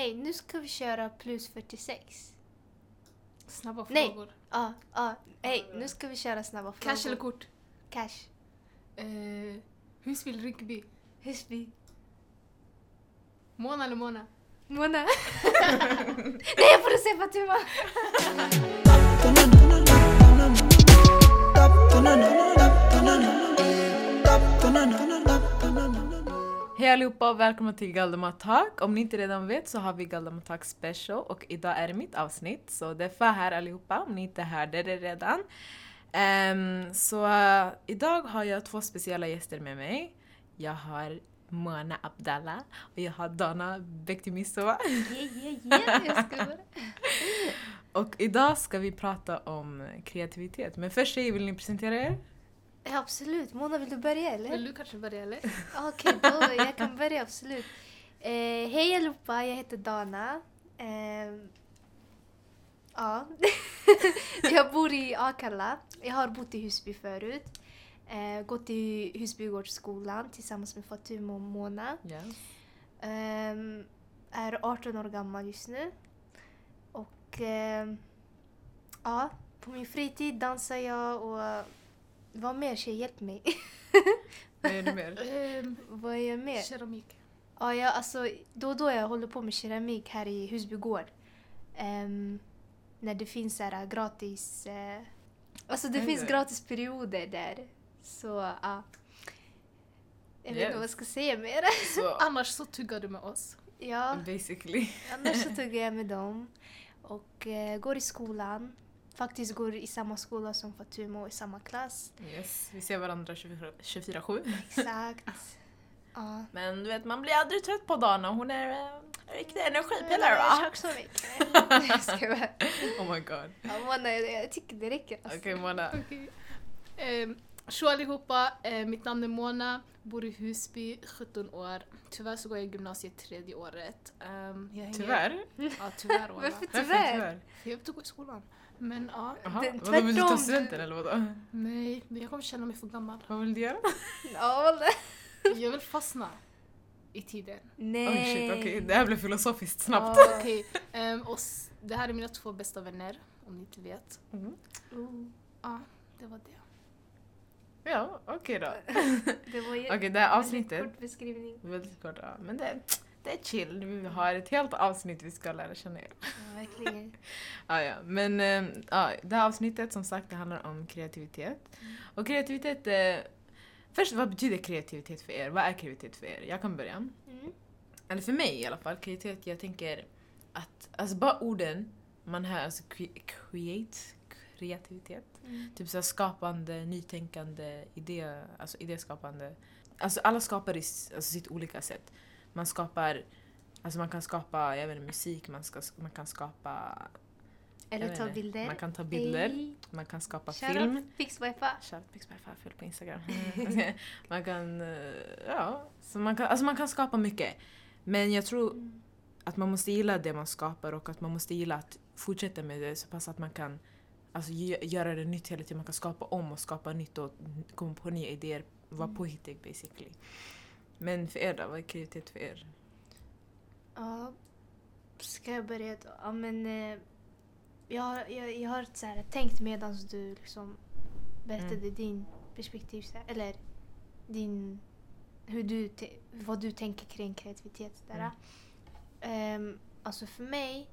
hej nu ska vi köra plus 46. Snabba Nej. frågor. Ja, ja, hej nu ska vi köra snabba frågor. Cash eller kort? Cash. Eh, Husby eller Rinkeby? Husby. Mona eller Mona? Mona. Nej jag får se Fatima! Hej allihopa och välkomna till Galdemat Talk. Om ni inte redan vet så har vi Galdemat Talk Special och idag är det mitt avsnitt. Så det är för här allihopa om ni inte hörde det redan. Ehm, så eh, idag har jag två speciella gäster med mig. Jag har Mona Abdallah och jag har Dana Bektimisova. Yeah, yeah, yeah. Och idag ska vi prata om kreativitet. Men först tjejer, vill ni presentera er? Ja, absolut. Mona vill du börja eller? Vill du kanske börja eller? Okej, då jag kan börja absolut. Eh, hej allihopa, jag heter Dana. Eh, ja. jag bor i Akalla. Jag har bott i Husby förut. Eh, gått i Husbygårdsskolan tillsammans med Fatima och Mona. Yes. Ehm, är 18 år gammal just nu. Och ehm, ja, på min fritid dansar jag och vad mer tjej? Hjälp mig. Vad är det mer? Ehm, vad är jag mer? keramik. Ja, jag, alltså, då och då jag håller på med keramik här i Husby gård. Ehm, när det finns så här gratis... eh, alltså det Oj, finns oj. gratis perioder där. Så ja. Jag vet inte vad jag ska säga mer. Så, Annars så tuggar du med oss. ja, basically. annars så tuggar jag med dem. Och eh, går i skolan. Faktiskt går i samma skola som Fatima och i samma klass. Yes, vi ser varandra 24 24-7. Exakt. Ja. Men du vet, man blir aldrig trött på Dana. Hon är eh, en riktig energipelare Ja, va? Tack så mycket. Oh my god. Ja, Mona, jag, tycker det räcker. Alltså. Okej Mona. Okej. Ehm, Tjo allihopa, eh, mitt namn är Mona, bor i Husby, 17 år. Tyvärr så går jag gymnasiet tredje året. Ehm, jag hänger- Tyvärr? Ja, tyvärr. Varför Varför tyvärr? Jag vill inte gå i skolan. Men ja, Jaha, Den- vadå vill du ta tvärtom, studenten eller vadå? nej, men jag kommer känna mig för gammal. Vad vill du göra? Ja. Jag vill fastna i tiden. Nej. Oj shit, okej. Det här blev filosofiskt snabbt. Ja, okej. Ehm, och det här är mina två bästa vänner, om ni inte vet. Mm. Oh, Ja, det var det. Ja, okej då. det var ju Okej, det här väldigt avsnittet. kort beskrivning. Väldigt kort, ja. Men det, det är chill. Vi har ett helt avsnitt vi ska lära känna er. Ja, verkligen. Ja, ja. Men eh, ja, det här avsnittet som sagt det handlar om kreativitet. Och kreativitet... Eh, först, vad betyder kreativitet för er? Vad är kreativitet för er? Jag kan börja. Mm. Eller för mig i alla fall, kreativitet, jag tänker att alltså bara orden man hör, alltså cre- create, kreativitet. Mm. Typ så skapande, nytänkande, idé, alltså idéskapande. Alltså alla skapar i alltså, sitt olika sätt. Man skapar, alltså man kan skapa, jag vet inte, musik, man, ska, man kan skapa, Eller ta bilder. man kan ta bilder, Hey. man kan skapa Shout film. out Pixwipa. Shout Pixberg följ på Instagram. man kan, eh, ja, så man kan, alltså man kan skapa mycket. Men jag tror Mm. att man måste gilla det man skapar och att man måste gilla att fortsätta med det så pass att man kan alltså, gö- göra det nytt hela tiden. Man kan skapa om och skapa nytt och komma på nya idéer. Vara Mm. påhittig basically. Men för er då? Vad är kreativitet för er? Ja, ska jag börja då? Ja, men eh, jag, jag, jag har så här, tänkt medan du liksom berättade Mm. din perspektiv, här, eller din, hur du, vad du tänker kring kreativitet. Där. Mm. Ehm, alltså för mig,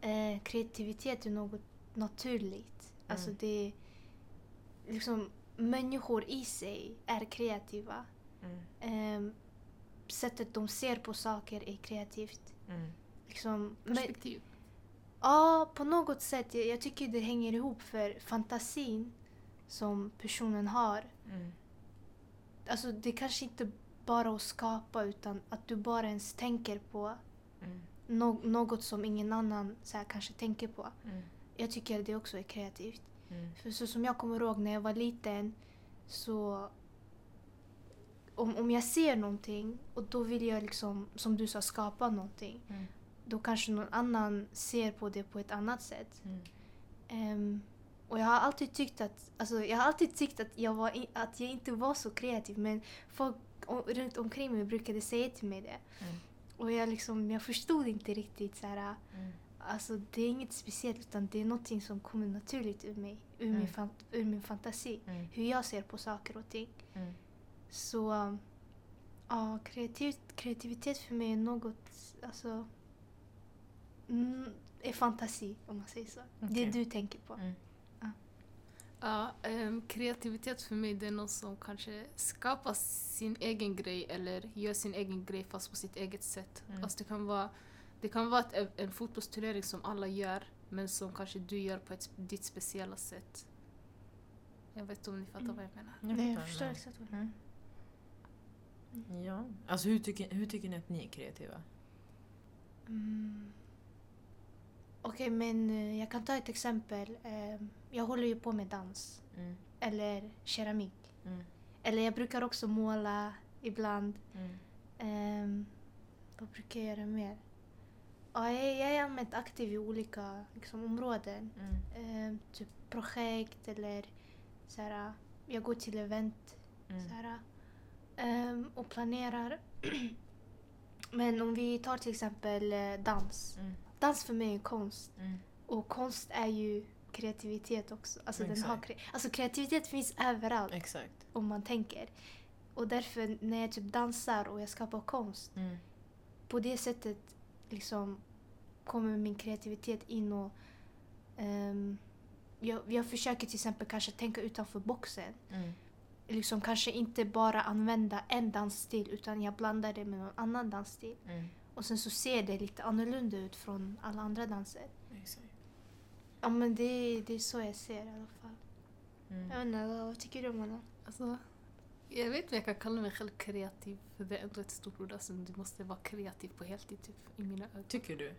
eh, kreativitet är något naturligt. Alltså Mm. det är liksom människor i sig är kreativa. Mm. Ehm, sättet de ser på saker är kreativt. Mm. Liksom, men, Perspektiv. ja, på något sätt. Jag, jag tycker det hänger ihop för fantasin som personen har. Mm. Alltså det kanske inte bara att skapa utan att du bara ens tänker på Mm. nå- något som ingen annan så här, kanske tänker på. Mm. Jag tycker det också är kreativt. Mm. För så som jag kommer ihåg när jag var liten så om, om jag ser någonting och då vill jag liksom, som du sa, skapa någonting. Mm. Då kanske någon annan ser på det på ett annat sätt. Mm. Ehm, och jag har alltid tyckt att, alltså, jag har alltid tyckt att jag, var i, att jag inte var så kreativ men folk o- runt omkring mig brukade säga till mig det. Mm. Och jag, liksom, jag förstod inte riktigt så här, Mm. alltså det är inget speciellt utan det är någonting som kommer naturligt ur mig, ur, Mm. min, fant- ur min fantasi. Mm. Hur jag ser på saker och ting. Så ja, kreativ, kreativitet för mig är något, alltså, mm, är fantasi om man säger så. Det Okej. du tänker på. Mm. Ja, ehm, kreativitet för mig det är någon som kanske skapar sin egen grej eller gör sin egen grej fast på sitt eget sätt. Mm. Alltså det kan vara, det kan vara ett, en fotbollsturnering som alla gör men som kanske du gör på ett, ditt speciella sätt. Jag vet inte om ni fattar Mm. vad jag menar. Jag Nej, jag förstår exakt vad du Mm. Ja. Alltså hur tycker, hur tycker ni att ni är kreativa? Mm. Okej, men eh, jag kan ta ett exempel. Eh, jag håller ju på med dans. Mm. Eller keramik. Mm. Eller jag brukar också måla ibland. Ehm, vad brukar jag göra mer? Ja, jag, jag är allmänt aktiv i olika liksom, områden. Ehm, typ projekt eller så här, jag går till event Mm. så här, ehm, och planerar. Men om vi tar till exempel eh, dans. Mm. Dans för mig är konst. Mm. Och konst är ju kreativitet också. Alltså, den har kre- alltså kreativitet finns överallt Exakt. om man tänker. Och därför när jag typ dansar och jag skapar konst, Mm. på det sättet liksom kommer min kreativitet in och ehm, jag, jag försöker till exempel kanske tänka utanför boxen. Mm. Liksom kanske inte bara använda en dansstil utan jag blandar det med någon annan dansstil. Mm. Och sen så ser det lite annorlunda ut från alla andra danser. Exakt. Ja men det, är- det är så jag ser i alla fall. Mm. Jag vet inte, vad, vad tycker du Mona? Alltså, jag vet inte om jag kan kalla mig själv kreativ för det är ändå ett stort ord. Alltså, du måste vara kreativ på heltid typ, i mina ögon. Tycker du?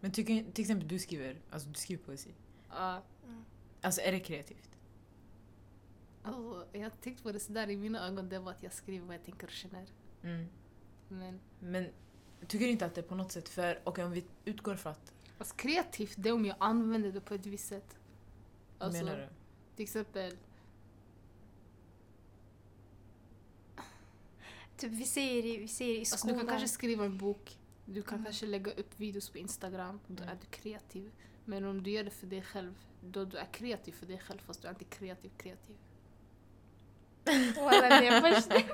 Men tycker, till exempel du skriver, alltså du skriver poesi. Ja, Alltså är det kreativt? Alltså, jag har tänkt på det sådär i mina ögon, det var att jag skriver vad jag tänker och känner. Mm. Men Men tycker du inte att det på något sätt, för okej om vi utgår från att, alltså, kreativt det är om jag använder det på ett visst sätt. Alltså, menar du? Till exempel, Typ vi säger, i- vi i alltså, skolan. du kan kanske skriva en bok, du kan Mm. kanske lägga upp videos på Instagram, då Mm. är du kreativ. Men om du gör det för dig själv, då du är kreativ för dig själv fast du är inte kreativ kreativ. Walla, nej, jag jag inte.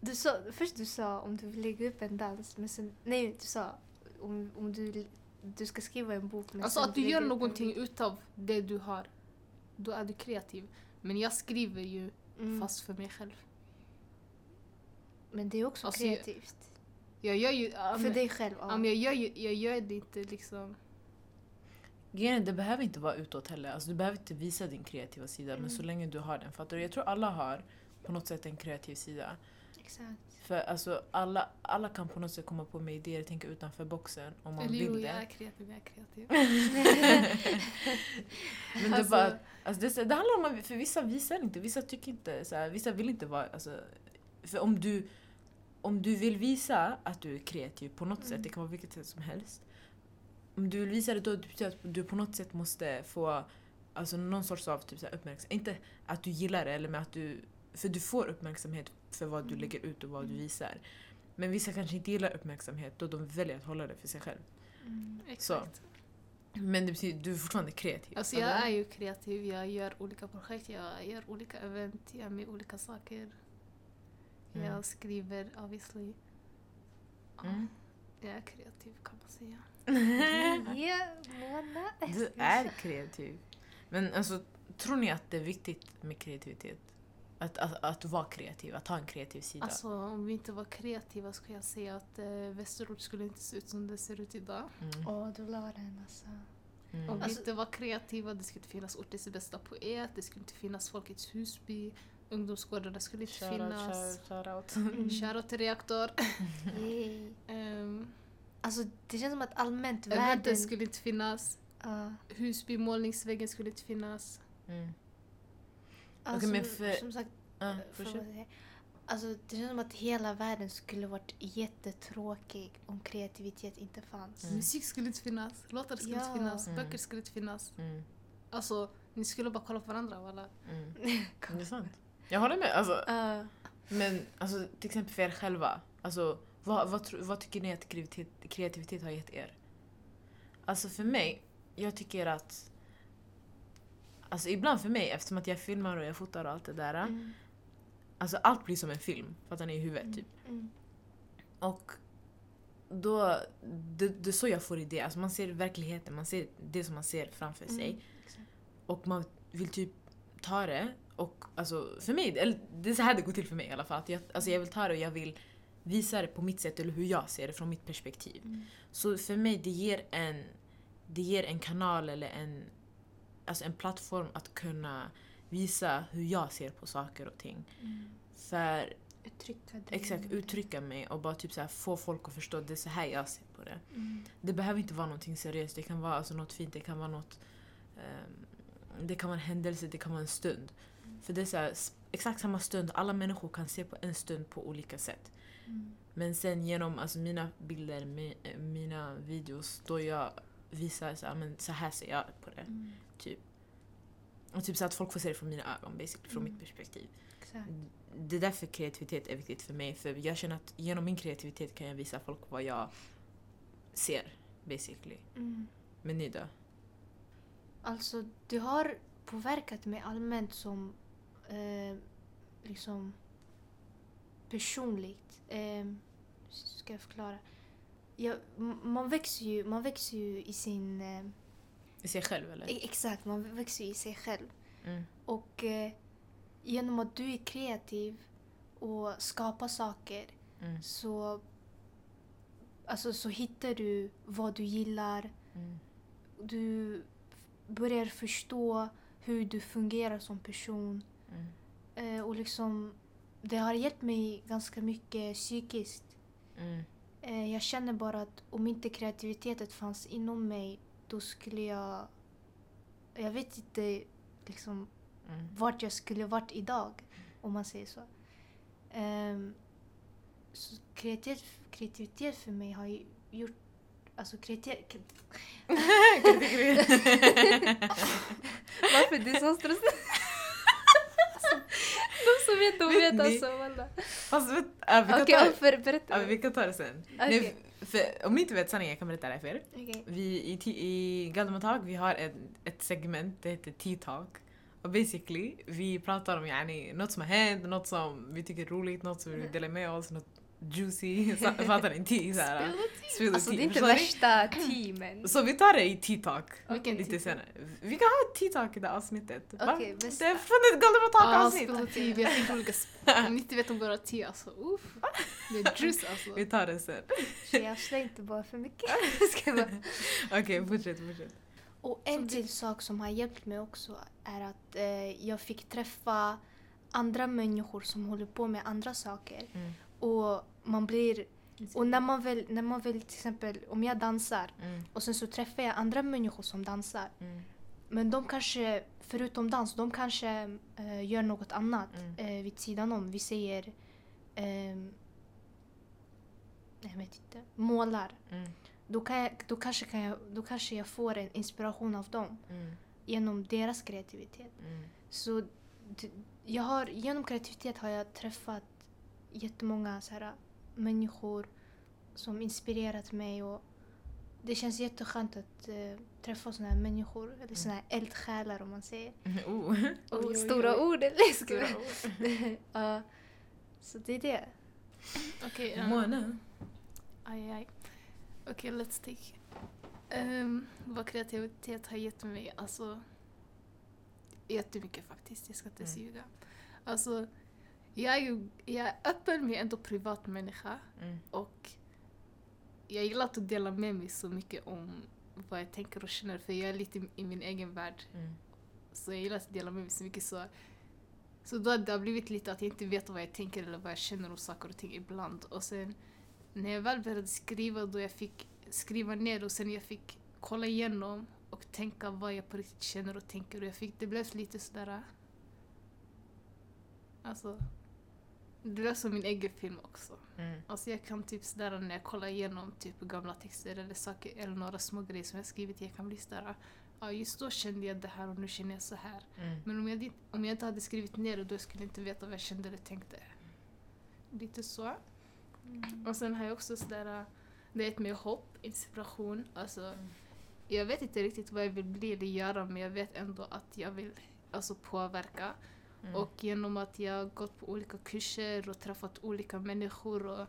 Du sa, först du sa om du vill lägga upp en dans, men sen, nej du sa om, om du, du ska skriva en bok. Men Alltså att du gör någonting utav det du har, då är du kreativ. Men jag skriver ju Mm. fast för mig själv. Men det är också Alltså, jag- kreativt. Jag gör ju... ja, För men- dig själv. Ja. ja, men jag, gör ju, jag gör det inte liksom... Grejen det behöver inte vara utåt heller. Alltså, du behöver inte visa din kreativa sida, men Mm. så länge du har den. Fattar du? Jag tror alla har på något sätt en kreativ sida. Exakt. För alltså, alla, alla kan på något sätt komma på med idéer, tänka utanför boxen om man Eller vill jo, det. jag är kreativ, jag är kreativ. Men det, Alltså- bara, alltså det, det handlar om att, för vissa visar inte, vissa tycker inte, så här, vissa vill inte vara, alltså, för om du, om du vill visa att du är kreativ på något sätt, Mm. det kan vara vilket sätt som helst. Om du vill visa det då betyder det att du på något sätt måste få alltså, någon sorts av typ, så uppmärksamhet. Inte att du gillar det, eller med att du, för du får uppmärksamhet för vad du Mm. lägger ut och vad du Mm. visar. Men vissa kanske inte gillar uppmärksamhet, då de väljer att hålla det för sig själv. Mm. Exakt. Men det betyder du är fortfarande kreativ. Alltså jag är ju kreativ, jag gör olika projekt, jag gör olika event, jag är med olika saker. Mm. Jag skriver obviously. Ja, Mm. Jag är kreativ kan man säga. Du är kreativ. Men alltså, tror ni att det är viktigt med kreativitet? Att, att, att vara kreativ, att ha en kreativ sida? Alltså om vi inte var kreativa skulle jag säga att eh, Västerort skulle inte se ut som det ser ut idag. Mm. Åh, du la den alltså. Mm. Om vi Alltså- inte var kreativa, det skulle inte finnas Ortens bästa poet, det skulle inte finnas Folkets Husby, ungdomsgårdarna skulle inte Shoutout, finnas. shout- shoutout. Mm. Shoutout till Reaktor. Um, Alltså det känns som att allmänt världen... Eventen skulle inte finnas, Ja. Husby målningsväggen skulle inte finnas. Mm. Alltså, men för- som sagt, för är. Alltså det känns som att hela världen skulle varit jättetråkig om kreativitet inte fanns. Mm. Musik skulle inte finnas, låtar skulle Ja. inte finnas, Mm. böcker skulle inte finnas. Mm. Alltså, ni skulle bara kolla på varandra walla. Mm. Det är sant. Jag håller med. Alltså, Ja. Men alltså, till exempel för er själva. Alltså, vad, vad, vad tycker ni att kreativitet, har gett er? Alltså för mig, jag tycker att... Alltså ibland för mig, eftersom att jag filmar och jag fotar och allt det där. Mm. Alltså allt blir som en film, fattar ni? I huvudet typ. Mm. Och då, det, det är så jag får idéer. Alltså man ser verkligheten, man ser det som man ser framför sig. Mm, exakt. Och man vill typ ta det och alltså för mig, eller det är så här det går till för mig i alla fall. Att jag, alltså jag vill ta det och jag vill visa det på mitt sätt eller hur jag ser det från mitt perspektiv. Mm. Så för mig det ger en, det ger en kanal eller en, alltså en plattform att kunna visa hur jag ser på saker och ting. Mm. För Uttrycka exakt uttrycka mig och bara typ så här få folk att förstå att det är så här jag ser på det. Mm. Det behöver inte vara någonting seriöst, det kan vara alltså något fint, det kan vara något ehm, det kan vara en händelse, det kan vara en stund. För det är så här, exakt samma stund, alla människor kan se på en stund på olika sätt. Mm. Men sen genom alltså, mina bilder, mi, eh, mina videos, då jag visar så här, men så här ser jag på det. Mm. Typ. Och typ så att folk får se det från mina ögon, basically, från Mm. mitt perspektiv. Exakt. Det är därför kreativitet är viktigt för mig, för jag känner att genom min kreativitet kan jag visa folk vad jag ser, basically. Mm. Men ni då? Alltså, det har påverkat mig allmänt som eh, liksom personligt. Eh, ska jag förklara? Jag, m- man, växer ju, man växer ju i sin... Eh, I sig själv eller? e- exakt, man växer ju i sig själv. Mm. Och eh, genom att du är kreativ och skapar saker Mm. så, alltså, så hittar du vad du gillar. Mm. Du börjar förstå hur du fungerar som person. Mm. Eh, och liksom, det har hjälpt mig ganska mycket psykiskt. Mm. Eh, jag känner bara att om inte kreativiteten fanns inom mig då skulle jag... Jag vet inte liksom Mm. vart jag skulle varit idag, om man säger så. Ehm, så kreativitet, kreativitet för mig har ju gjort... Alltså kreativitet... Varför det är så stressigt? Alltså, de som vet, de Vet alltså. Walla. Fast vet, äh, vi, kan Okej, ta, okay, för, berätta. ja, vi kan ta det sen. Okej. Nej, för, om ni inte vet sanningen, jag kan berätta det för er. Okej. Vi, I, i Galdematag vi har ett, ett segment, det heter Tea Talk. Och basically, vi pratar om yani, något som har hänt, något som vi tycker är roligt, något som vi vill dela med oss, något juicy. Fattar ni? Tea såhär. Spill the Alltså det tea, är inte värsta teamen. Så vi tar det i Tea Talk. Vilken Lite tea senare. Vi kan ha ett Tea Talk i det avsnittet. Okej, bästa. det är från ett Galdematag Ja, avsnitt. spill the tea. Vi har tänkt olika... Om ni inte vet om våra te, alltså uff. Det är juice alltså. Vi tar det sen. Jag slår inte bara för mycket. Okej, fortsätt, fortsätt. Och en till sak som har hjälpt mig också är att eh, jag fick träffa andra människor som håller på med andra saker. Mm. Och man blir... Och när man väl, när man väl till exempel, om jag dansar Mm. och sen så träffar jag andra människor som dansar. Mm. Men de kanske, förutom dans, de kanske eh, gör något annat Mm. eh, vid sidan om. Vi säger... ehm, jag vet inte. Målar. Mm. Då, kan jag, då, kanske kan jag, då kanske jag får en inspiration av dem Mm. genom deras kreativitet. Mm. Så jag har, genom kreativitet har jag träffat jättemånga så här, människor som inspirerat mig. Och det känns jätteskönt att eh, träffa såna här människor, eller såna här eldsjälar om man säger. Mm. Oh. Och Oj, oj, stora oj. ord, eller? Stora jag- Ja. så det är det. Okej, um, Mona. aj, aj. Okej, let's take. Um, vad kreativitet har gett mig, alltså jättemycket faktiskt, jag ska inte Mm. ljuga. Alltså, jag är ju jag är öppen men jag är ändå privat människa Mm. och jag gillar att dela med mig så mycket om vad jag tänker och känner för jag är lite i min egen värld. Mm. Så jag gillar att dela med mig så mycket så så då har det har blivit lite att jag inte vet vad jag tänker eller vad jag känner om saker och ting ibland. Och sen när jag väl började skriva då jag fick skriva ner och sen jag fick kolla igenom och tänka vad jag på riktigt känner och tänker och jag fick, det blev lite sådär Alltså det blev som min egen film också. Mm. Alltså jag kan typ sådär när jag kollar igenom typ gamla texter eller saker eller några små grejer som jag skrivit, jag kan bli sådär ja just då kände jag det här och nu känner jag så här. Mm. Men om jag, om jag inte hade skrivit ner det då skulle jag inte veta vad jag kände eller tänkte. Lite så. Och sen har jag också sådär, det är ett med hopp, inspiration. Alltså, Mm. jag vet inte riktigt vad jag vill bli eller göra men jag vet ändå att jag vill alltså, påverka. Mm. Och genom att jag gått på olika kurser och träffat olika människor och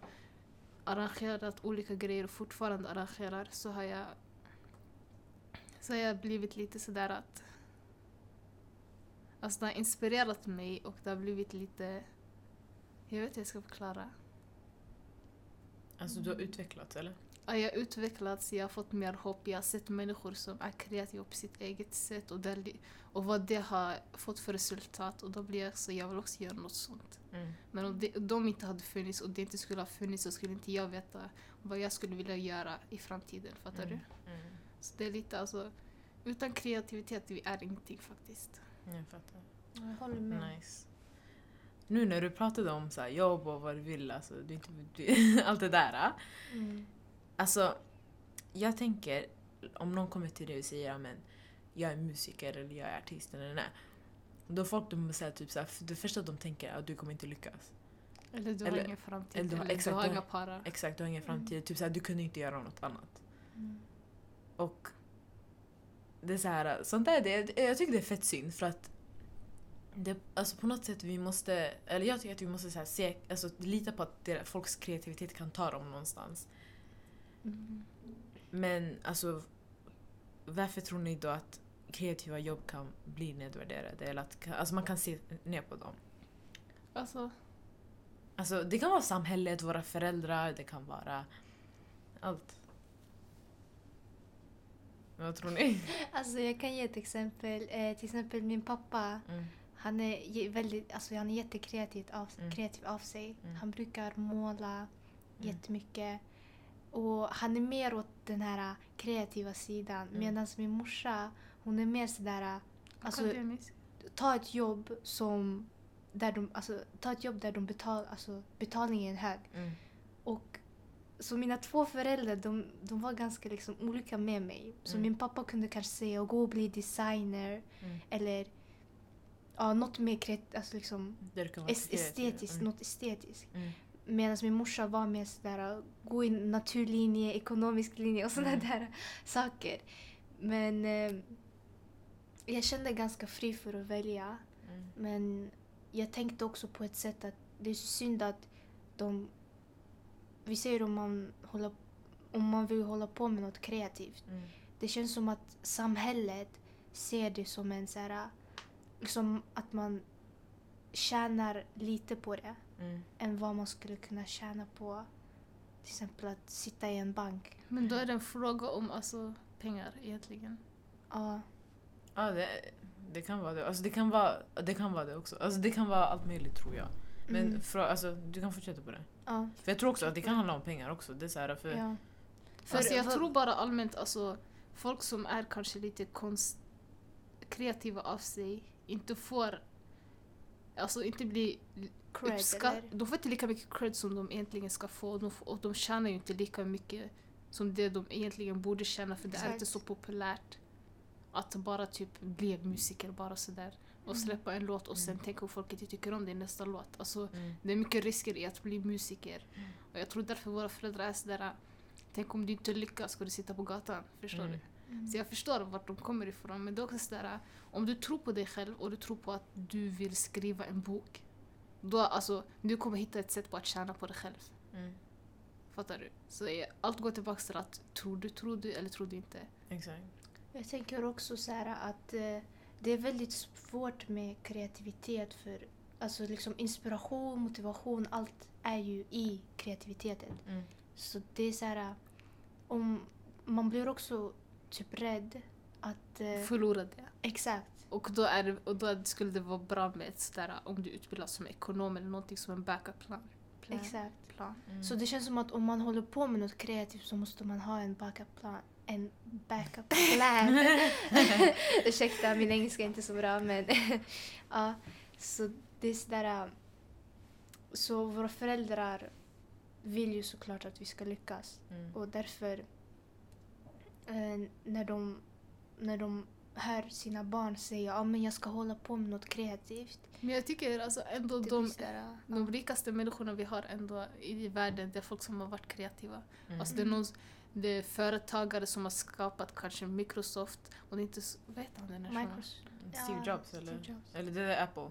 arrangerat olika grejer och fortfarande arrangerar så har jag så har jag blivit lite sådär att Alltså det har inspirerat mig och det har blivit lite Jag vet inte hur jag ska förklara. Alltså du har utvecklats eller? Ja, jag har utvecklats, jag har fått mer hopp, jag har sett människor som är kreativa på sitt eget sätt och, där, och vad det har fått för resultat och då blir jag så jag vill också göra något sånt. Mm. Men om det, de inte hade funnits och det inte skulle ha funnits så skulle inte jag veta vad jag skulle vilja göra i framtiden. Fattar Mm. du? Mm. Så det är lite alltså, utan kreativitet vi är ingenting faktiskt. Jag fattar. Jag håller med. Nice. Nu när du pratade om så här, jobb och vad du vill, alltså, du inte, du, allt det där. ah. Mm. Alltså, jag tänker om någon kommer till dig och säger att jag är musiker eller jag är artist eller nej. Då folk de säger typ såhär, det första de tänker är att du kommer inte lyckas. Eller du har Eller- ingen framtid, eller eller du har- har, exakt, du har inga para. Exakt, du har ingen Mm. framtid. Typ såhär, du kunde inte göra något annat. Mm. Och det är så här, sånt där, det, jag tycker det är fett synd för att det, alltså på något sätt vi måste, eller jag tycker att vi måste så här se, alltså lita på att det, folks kreativitet kan ta dem någonstans. Mm. Men alltså varför tror ni då att kreativa jobb kan bli nedvärderade? Eller att alltså man kan se ner på dem? Alltså, Alltså det kan vara samhället, våra föräldrar, det kan vara allt. Vad tror ni? Alltså jag kan ge ett exempel. Eh, till exempel min pappa. Mm. Han är väldigt, alltså han är jättekreativ av, Mm. kreativ av sig. Mm. Han brukar måla jättemycket. Och han är mer åt den här kreativa sidan. Mm. Medan min morsa, hon är mer sådär... Alltså, akademiskt. ta ett jobb som... Där de, alltså, ta ett jobb där de betal, alltså, betalningen är hög. Mm. Och så mina två föräldrar de, de var ganska liksom olika med mig. Så Mm. min pappa kunde kanske säga gå och bli designer Mm. eller ja, något mer kreativt, alltså liksom estetiskt, Mm. något estetiskt. Medan min morsa var mer sådär gå i naturlinje, ekonomisk linje och sådana Mm. där saker. Men eh, jag kände ganska fri för att välja. Mm. Men jag tänkte också på ett sätt att det är synd att de... Vi säger om man, håller, om man vill hålla på med något kreativt. Mm. Det känns som att samhället ser det som en så här... Liksom att man tjänar lite på det Mm. än vad man skulle kunna tjäna på till exempel att sitta i en bank. Men då är det en fråga om alltså, pengar egentligen. Ja, Ja, det, det kan vara det. Alltså det kan vara det, kan vara det också. Alltså det kan vara allt möjligt tror jag. Men Mm. fra, alltså, du kan fortsätta på det. ja, För jag tror också att det kan handla om pengar också. Det är så här, för, ja. För alltså, jag för- tror bara allmänt alltså folk som är kanske lite konst kreativa av sig inte får alltså inte bli Cred, uppskatt, eller? de får inte lika mycket cred som de egentligen ska få och de, får, och de tjänar ju inte lika mycket som det de egentligen borde tjäna för det är inte så populärt att bara typ bli musiker bara sådär och Mm. släppa en låt och sen Mm. tänka om folk inte tycker om det i nästa låt. Alltså, Mm. det är mycket risker i att bli musiker. Mm. Och jag tror därför våra föräldrar är sådär Tänk om du inte lyckas ska du sitta på gatan. Förstår Mm. du? Mm. Så jag förstår vart de kommer ifrån. Men det är också sådär, om du tror på dig själv och du tror på att du vill skriva en bok. Då alltså, du kommer hitta ett sätt på att tjäna på dig själv. Mm. Fattar du? Så eh, allt går tillbaka till att tror du, tror du eller tror du inte. Exakt. Jag tänker också så här att eh, det är väldigt svårt med kreativitet för alltså liksom inspiration, motivation, allt är ju i kreativiteten. Mm. Så det är så här om man blir också typ rädd att eh, Förlora det. exakt. Och då, är det, och då skulle det vara bra med ett sådär, om du utbildas som ekonom eller någonting som en backup-plan. Plan. Exakt. Plan. Mm. Så det känns som att om man håller på med något kreativt så måste man ha en backup-plan. En backup-plan. Ursäkta, min engelska är inte så bra men ja. Så det är sådär... äh, Så våra föräldrar vill ju såklart att vi ska lyckas Mm. och därför eh, när de, när de hör sina barn säga att men jag ska hålla på med något kreativt. Men jag tycker alltså ändå Det de, ja. de rikaste människorna vi har ändå i världen, det är folk som har varit kreativa. Mm. Alltså det är, någon, det är företagare som har skapat kanske Microsoft och det är inte, så- vad heter han den här? Microsoft. Steve Jobs Steve eller? Jobs. Eller det är Apple.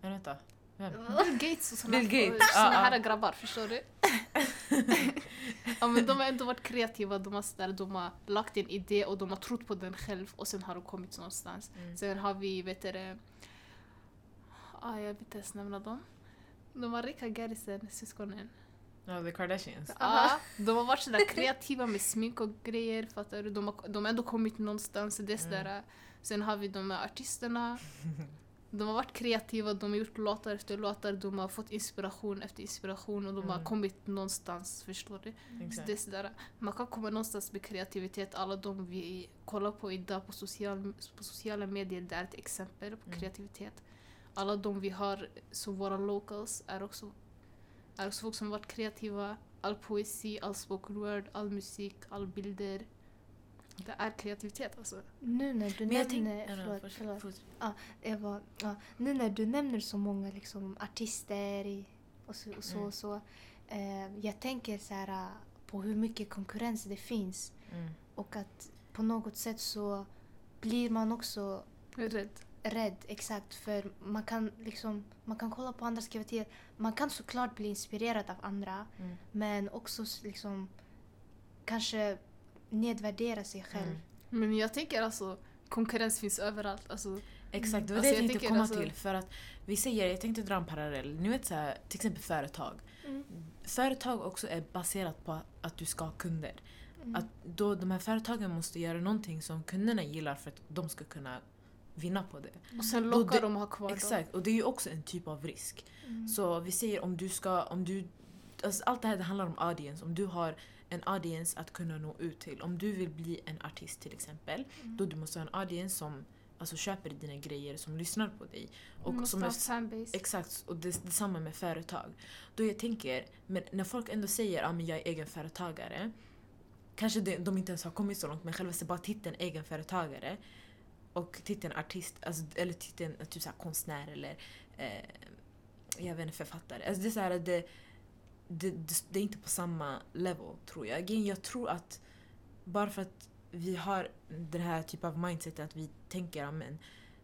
Men vänta. Vem? Bill Gates och såna, Bill Gates, och såna här grabbar, förstår du? ja, men de har ändå varit kreativa, de har, sådär, de har lagt en idé och de har trott på den själv och sen har de kommit någonstans. Mm. Sen har vi, vet du ah, jag vill inte ens nämna dem. De var rika Garrison, syskonen. Ja, The Kardashians. Ja, de har varit sådär kreativa med smink och grejer, fattar du? De har, de har ändå kommit någonstans. Det är sådär, Sen har vi de här artisterna. De har varit kreativa, de har gjort låtar efter låtar, de har fått inspiration efter inspiration och de har Mm. kommit någonstans, förstår du? Så Exakt. det är sådär, man kan komma någonstans med kreativitet. Alla de vi kollar på idag på, social, på sociala medier, det är ett exempel på Mm. kreativitet. Alla de vi har som våra locals är också, är också folk som varit kreativa. All poesi, all spoken word, all musik, all bilder. Det är kreativitet alltså. Nu när du tänk- nämner... Förlåt, först- förlåt. först- Jag var, ja, nu när du nämner så många liksom, artister i- och så, och så, Mm. och så eh, jag tänker så här, eh, på hur mycket konkurrens det finns Mm. och att på något sätt så blir man också Rädd. rädd, exakt. För man kan liksom, man kan kolla på andras kreativitet. Man kan såklart bli inspirerad av andra Mm. men också liksom kanske nedvärdera sig själv. Mm. Men jag tänker alltså, konkurrens finns överallt. Alltså, Exakt, det var Alltså, det jag jag tänkte komma alltså- till. För att vi säger, jag tänkte dra en parallell. Ni vet så här, till exempel företag. Mm. Företag också är baserat på att du ska ha kunder. Mm. Att då de här företagen måste göra någonting som kunderna gillar för att de ska kunna vinna på det. och sen lockar det- de att ha kvar dem. Exakt, och det är ju också en typ av risk. Mm. Så vi säger om du ska, om du, alltså allt det här det handlar om audience. Om du har en audience att kunna nå ut till. Om du vill bli en artist till exempel, Mm. då du måste ha en audience som alltså, köper dina grejer, som lyssnar på dig. Och måste som ha fanbase. exakt, och det, detsamma med företag. Då jag tänker, men när folk ändå säger att ah, men jag är egenföretagare, kanske de, de inte ens har kommit så långt, men själva bara titeln egenföretagare och titeln artist, alltså, eller titeln typ så konstnär eller eh, jag vet inte, författare. Alltså det, är så här, det, det, det, det är inte på samma level tror jag. Again, Jag tror att bara för att vi har den här typen av mindset att vi tänker att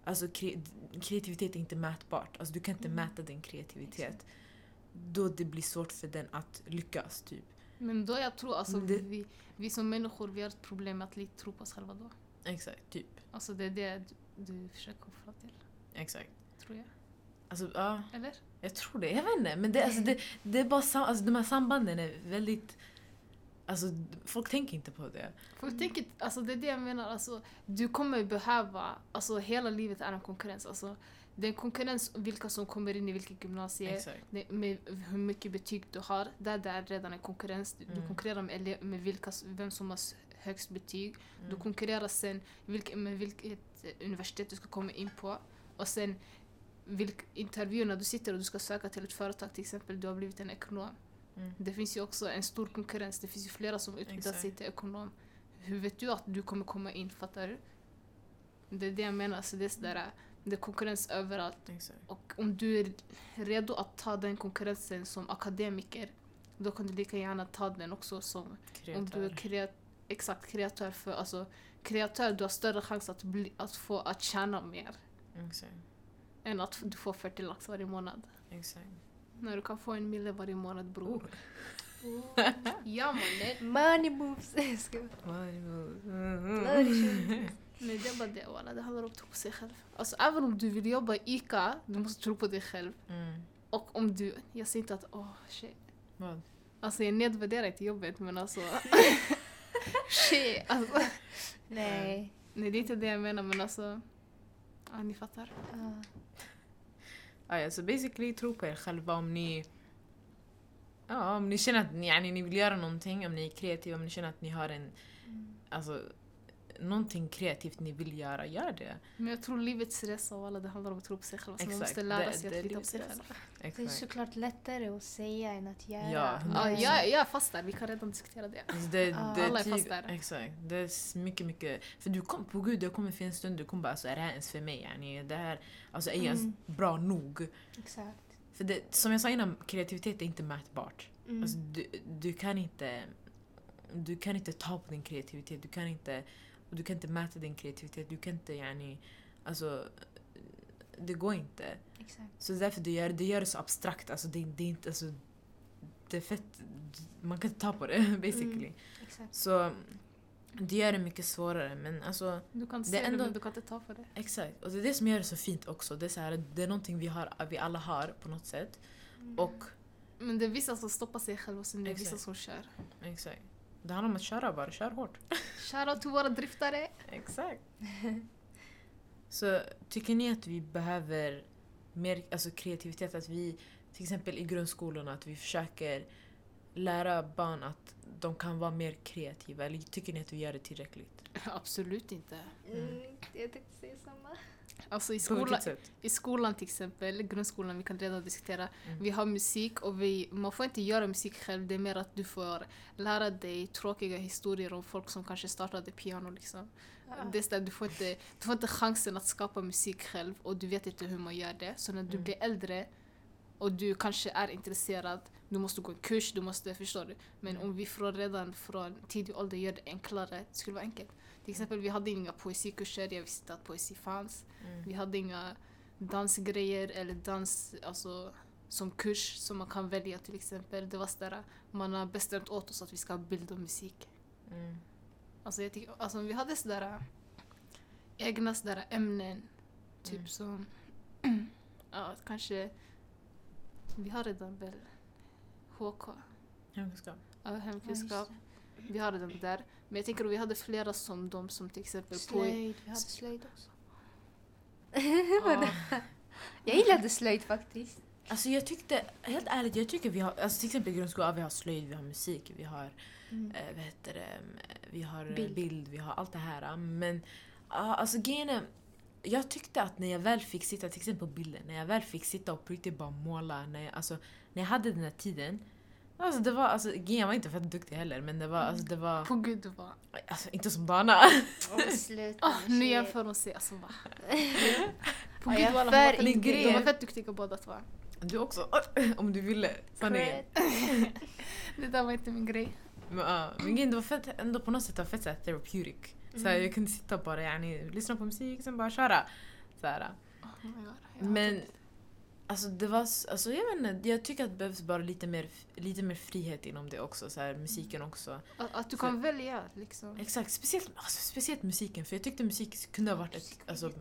alltså, kre, kreativitet är inte mätbart. Alltså, du kan inte Mm. mäta din kreativitet. Då det blir svårt för den att lyckas. Typ. Men då jag tror alltså, det- vi, vi som människor vi har ett problem med att lite tro på oss själva då. Exakt, typ. Alltså det är det du, du försöker komma till, Exakt. tror jag. Alltså, ja, Eller? Jag tror det. Jag vet inte. Men det, alltså, det, det är bara alltså, de här sambanden är väldigt... Alltså, folk tänker inte på det. Folk tänker, alltså det är det jag menar, alltså, du kommer behöva, alltså hela livet är en konkurrens. Alltså, det är en konkurrens om vilka som kommer in i vilket det, med hur mycket betyg du har. Där det är redan en konkurrens. Du, du Mm. konkurrerar med, med vilka, vem som har högst betyg. Du Mm. konkurrerar sen vilk, med vilket universitet du ska komma in på. Och sen vilk, intervjuerna du sitter och du ska söka till ett företag till exempel, du har blivit en ekonom. Mm. Det finns ju också en stor konkurrens, det finns ju flera som utbildar sig till ekonom. Hur vet du att du kommer komma in, fattar du? Det är det jag menar, så det är sådär, det är konkurrens överallt. Exakt. Och om du är redo att ta den konkurrensen som akademiker, då kan du lika gärna ta den också som om du är Kreatör. kreat exakt kreatör. För alltså, kreatör, du har större chans att, bli, att få att tjäna mer Exakt. Än att du får 40 lax varje månad. Exakt. När du kan få en mille varje månad bror. Oh. Ja mannen! Money moves! Jag skojar. Mm. Shit. Nej det är bara det walla, det handlar om att tro på sig själv. Alltså även om du vill jobba i ICA, du måste tro på dig själv. Mm. Och om du, jag säger inte att åh shit. Vad? Alltså jag nedvärderar inte jobbet men alltså shit. Alltså, Nej. nej det är inte det jag menar men alltså, ja ni fattar. Ah, ja, så basically tro på er själva om ni Ja, om ni känner att ni, yani, ni vill göra någonting, om ni är kreativa, om ni känner att ni har en, alltså, någonting kreativt ni vill göra, gör det. Men jag tror livets resa och alla det handlar om att tro på sig själv. Så man Exakt, måste lära sig det att lita på sig själv. Det är såklart lättare att säga än att göra. Ja, Ja, jag, jag är fast där, vi kan redan diskutera det. Alltså det, det Alla är typ- fast där. Exakt. Det är mycket, mycket... För du kom, på gud, det kommer finnas stunder du kommer bara alltså, är det här ens för mig? Yani? Det här, alltså är jag ens Mm. bra nog? Exakt. För det, som jag sa innan, kreativitet är inte mätbart. Mm. Alltså, du, du kan inte... Du kan inte ta på din kreativitet, du kan inte... och Du kan inte mäta din kreativitet, du kan inte yani... Alltså... Det går inte. Exakt. Så det är därför det gör det, gör det så abstrakt. Alltså det, det är inte... Alltså, det är fett... Man kan inte ta på det, basically. Mm. Exakt. Så det gör det mycket svårare. Men alltså, Du kan Det se är det, ändå- men du kan inte ta på det. exakt. Och det är det som gör det så fint också. Det är, så här, det är någonting vi, har, vi alla har på något sätt. Mm. Och Men det är vissa som stoppar sig själva och sen det är vissa som kör. exakt. Det handlar om att köra bara, kör hårt. Shoutout till våra driftare! Exakt. så tycker ni att vi behöver mer alltså, kreativitet? Att vi, till exempel i grundskolorna, att vi försöker lära barn att de kan vara mer kreativa? Eller tycker ni att vi gör det tillräckligt? Absolut inte. Mm. Jag tänkte säga samma. Alltså i, På skola, vilket sätt? i skolan till exempel, grundskolan, vi kan redan diskutera. Mm. Vi har musik och vi, man får inte göra musik själv. Det är mer att du får lära dig tråkiga historier om folk som kanske startade piano. Liksom. Det är du, får inte, du får inte chansen att skapa musik själv och du vet inte hur man gör det. Så när du Mm. blir äldre och du kanske är intresserad, du måste gå en kurs, du måste, förstår du? Men Mm. om vi från redan från tidig ålder gör det enklare, det skulle vara enkelt. Till exempel, vi hade inga poesikurser, jag visste att poesi fanns. Mm. Vi hade inga dansgrejer eller dans alltså, som kurs som man kan välja till exempel. Det var sådär, man har bestämt åt oss att vi ska ha bild och musik. Mm. Alltså, jag alltså vi hade sådär egna sådär ämnen. Typ Mm. som, ja kanske, vi har redan väl HK, Hemkunskap. ja, hemkunskap. Vi har redan det där. Men jag tänker att vi hade flera som de som till exempel. Slöjd. Vi hade slöjd också. Ja, Jag gillade slöjd faktiskt. Alltså jag tyckte, helt ärligt, jag tycker vi har, alltså till exempel i grundskolan, vi har slöjd, vi har musik, vi har, Mm. eh, vad heter det, vi har Bild. bild, vi har allt det här. Men ja, alltså grejen jag tyckte att när jag väl fick sitta, till exempel på bilden, när jag väl fick sitta och på riktigt bara måla, när jag, alltså, när jag hade den här tiden, alltså det var, alltså jag var inte fett duktig heller, men det var, alltså det var, på gud det var... alltså inte som Dana. Åh, sluta Oh, nu jämför hon sig alltså va. På Ja, gud walla, för hon var fett- min de grej. var fett duktiga båda två. Du också, om du ville, sanningen. Det där var inte min grej. Men, ja, men grejen, det var fett, ändå på något sätt var fett såhär therapeutic. Såhär, Mm. jag kunde sitta och bara yani, lyssna på musik, sen bara köra. Såhär. Oh my God, jag Men alltså det var, alltså jag vet inte, jag tycker att det behövs bara lite mer, lite mer frihet inom det också, såhär, musiken också. det. Att, att du Så- kan välja liksom. Exakt, speciellt, alltså, speciellt musiken, för jag tyckte musik kunde ha varit ett, alltså,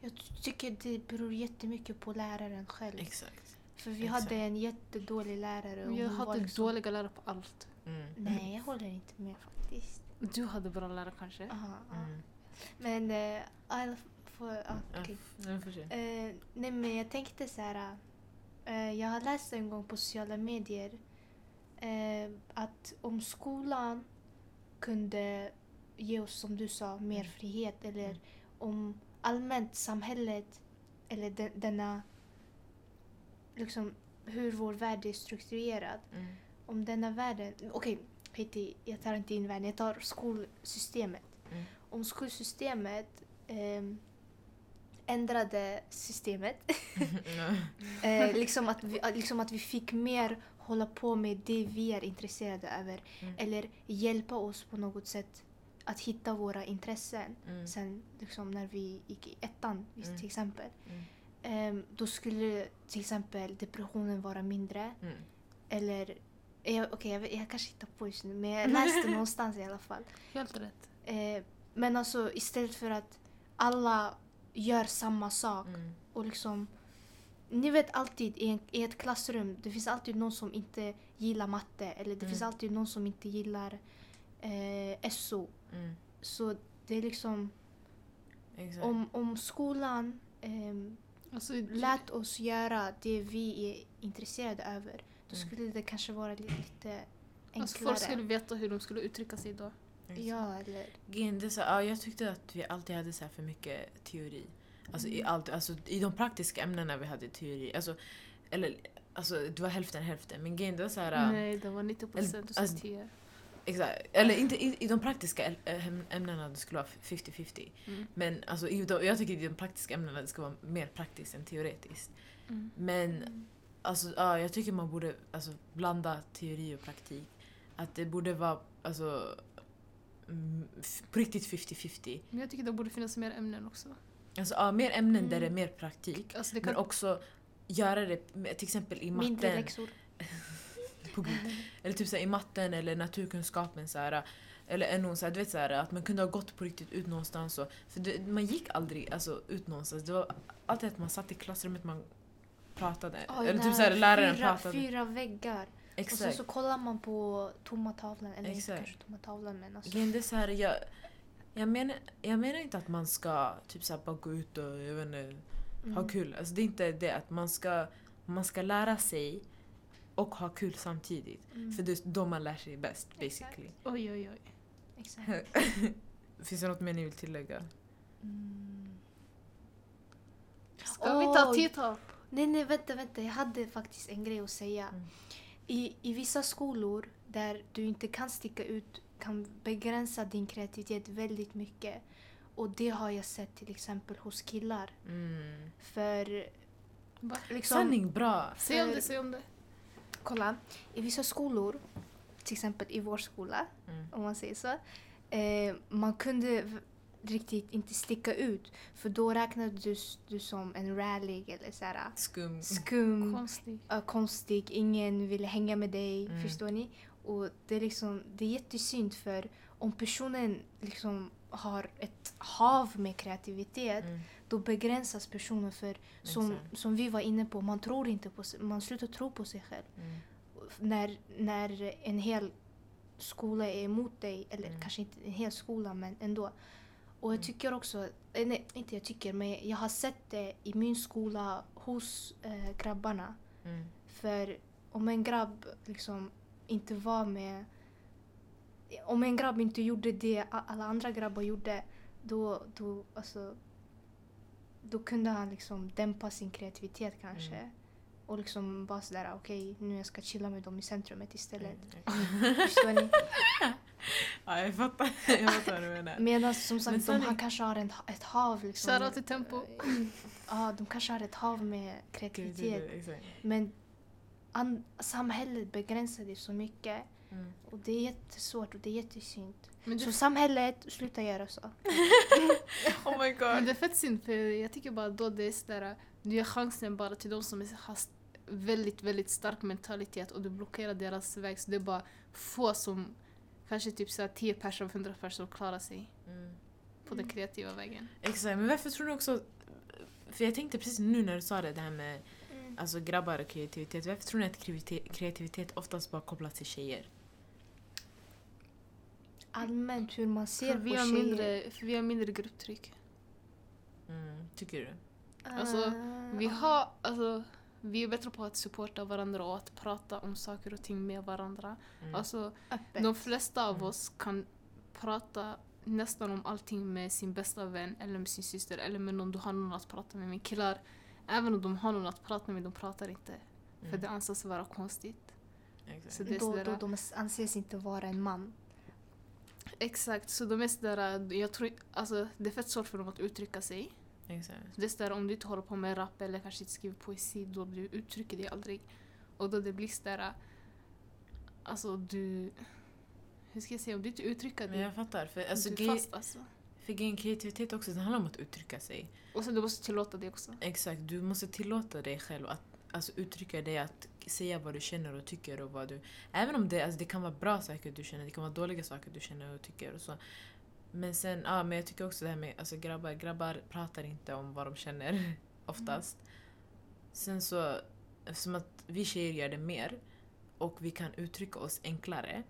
Jag tycker det beror jättemycket på läraren själv. exakt. För vi exakt. hade en jättedålig lärare. och Jag hade liksom- dåliga lärare på allt. Mm. Nej, jag håller inte med faktiskt. Du hade bra lärare kanske? Aha, ja. Mm. Men, alla får, ja, Ja, okej. jag får. Eh, nej men jag tänkte så här. eh, jag har läst en gång på sociala medier eh, att om skolan kunde ge oss, som du sa, mer Mm. frihet eller Mm. om allmänt samhället eller de, denna liksom hur vår värld är strukturerad. Mm. Om denna världen, okej, okay, jag tar inte in världen, jag tar skolsystemet. Mm. Om skolsystemet ehm, ändrade systemet Ja. Eh, liksom, att vi, liksom att vi fick mer hålla på med det vi är intresserade över. Mm. Eller hjälpa oss på något sätt att hitta våra intressen. Mm. Sen liksom när vi gick i ettan Mm. till exempel. Ehm, då skulle till exempel depressionen vara mindre. Mm. Eller, eh, okej jag, vet- jag kanske hittar på just nu men jag läste någonstans i alla fall. Helt rätt. Eh, men alltså istället för att alla gör samma sak Mm. och liksom ni vet alltid i, en, i ett klassrum, det finns alltid någon som inte gillar matte eller det Mm. finns alltid någon som inte gillar eh, SO. Mm. Så det är liksom, Exakt. om, om skolan ehm, Alltså, lät oss göra det vi är intresserade över, då Mm. skulle det kanske vara li- lite enklare. alltså, folk skulle veta hur de skulle uttrycka sig då. Ja, eller... Är så, ja, jag tyckte att vi alltid hade så här för mycket teori. Alltså, i, allt, alltså, I de praktiska ämnena vi hade teori. Alltså, eller, alltså, det var hälften hälften. Men det var så här... Nej, det var 90 procent och Alltså- så 10. Exakt. Eller inte i, i de praktiska äm- ämnena det skulle vara 50-50. Mm. Men alltså, i de, jag tycker i de praktiska ämnena det ska vara mer praktiskt än teoretiskt. Mm. Men alltså, ja, jag tycker man borde alltså, blanda teori och praktik. Att det borde vara alltså, mm, på riktigt 50-50. Men jag tycker det borde finnas mer ämnen också. Alltså, ja, mer ämnen där Mm. det är mer praktik. Alltså det Men kan, också göra det till exempel i Mindre matten. läxor. På gud. Eller typ så här, i matten eller naturkunskapen. Så här, eller NO, så här, du vet, så här, att man kunde ha gått på riktigt ut någonstans. Och, för det, man gick aldrig alltså, ut någonstans. Det var alltid att man satt i klassrummet man pratade. Ja, eller typ så här här, läraren fyra, pratade. Fyra väggar. Och sen Exakt. så kollar man på tomma tavlan. Eller inte Exakt. kanske tomma tavlan men alltså. Det är så här, jag, jag, menar, jag menar inte att man ska typ så här, bara gå ut och jag vet inte, ha Mm. kul. Alltså, det är inte det. att Man ska, man ska lära sig och ha kul samtidigt. Mm. För det är då man lär sig bäst Exakt. basically. oj, oj, oj. Exakt. Finns det något mer ni vill tillägga? Mm. Ska vi ta tittar? Nej, nej, vänta, vänta. Jag hade faktiskt en grej att säga. Mm. I, I vissa skolor där du inte kan sticka ut kan begränsa din kreativitet väldigt mycket. Och det har jag sett till exempel hos killar. Mm. För liksom... Sanning, bra! Säg om det, säg om det. Kolla, i vissa skolor, till exempel i vår skola, Mm. om man säger så. Eh, man kunde riktigt inte sticka ut. För då räknades du som en rallig eller så här, Skum. skum. Konstigt. uh, konstig, ingen ville hänga med dig. Mm. Förstår ni? Och det är, liksom, det är jättesynd för om personen liksom har ett hav med kreativitet Mm. då begränsas personen för som, Exakt. som vi var inne på, man tror inte på sig, man slutar tro på sig själv. Mm. När, när en hel skola är emot dig, eller Mm. kanske inte en hel skola men ändå. Och jag tycker också, eh, nej inte jag tycker men jag har sett det i min skola hos eh, grabbarna. Mm. För om en grabb liksom inte var med... Om en grabb inte gjorde det alla andra grabbar gjorde, då, då, alltså, då kunde han liksom dämpa sin kreativitet kanske. Mm. Och liksom bara sådär, okej nu jag ska chilla med dem i centrumet istället. Mm. Förstår ni? Ja, jag fattar. jag fattar vad du menar. Medan som Men sagt, de sanning- han kanske har en, ett hav. Liksom, Shoutout till Tempo. Ja, de kanske har ett hav med kreativitet. Men an- samhället begränsar det så mycket. Mm. Och det är jättesvårt och det är jättesynd. Men det, Så samhället, sluta göra så. Oh my men god. det är fett synd för jag tycker bara då det är sådär, du ger chansen bara till de som har väldigt, väldigt stark mentalitet och du blockerar deras väg så det är bara få som, kanske typ såhär 10 personer av 100 personer klarar sig Mm. på den kreativa vägen. Exakt, men varför tror du också... För jag tänkte precis nu när du sa det, det här med alltså, grabbar och kreativitet. Varför tror ni att kreativitet, oftast bara kopplas till tjejer? Allmänt hur man ser För vi, på har tjejer. mindre, för vi har mindre grupptryck. Mm. Tycker du? Alltså, Ah, Vi har, alltså, vi är bättre på att supporta varandra och att prata om saker och ting med varandra. Mm. Alltså, öppet. de flesta av Mm. oss kan prata nästan om allting med sin bästa vän eller med sin syster eller med någon du har någon att prata med. Men killar, även om de har någon att prata med, de pratar inte. För Mm. det anses vara konstigt. Exakt. Så det är då, sådär, då de anses inte vara en man. Exakt, så de är sådär, jag tror, alltså, det är fett svårt för dem att uttrycka sig. Exakt. Det är sådär, om du inte håller på med rap eller kanske inte skriver poesi, då du uttrycker dig aldrig. Och då det blir sådär, alltså du, hur ska jag säga, om du inte uttrycker Men dig, jag fattar. För, alltså, du fast alltså. för grejen, kreativitet också, det handlar om att uttrycka sig. Och sen du måste tillåta det också. Exakt, du måste tillåta dig själv att alltså, uttrycka dig, att säga vad du känner och tycker och vad du... Även om det, alltså, det kan vara bra saker du känner, det kan vara dåliga saker du känner och tycker och så. Men sen, ja men jag tycker också det här med alltså, grabbar, grabbar pratar inte om vad de känner oftast. Sen så, eftersom att vi tjejer gör det mer och vi kan uttrycka oss enklare.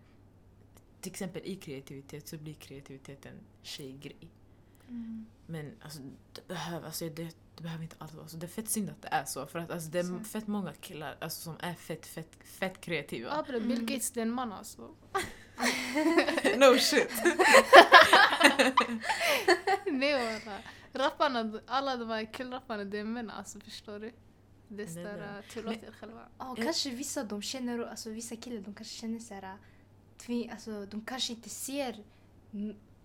Till exempel i kreativitet så blir kreativitet en tjejgrej. Men alltså, det, behöver, alltså det, det behöver inte alltid vara så. Det är fett synd att det är så. För att alltså, det är fett många killar alltså, som är fett, fett, fett kreativa. Ja, Bill Mm. Gates det är en man alltså. no, shit. Nej walla. Rapparna, alla de här killrapparna, det är män alltså förstår du? Det nej. tillåt er själva. Ja, kanske vissa de känner, alltså vissa killar de kanske känner så här, tvi, alltså de kanske inte ser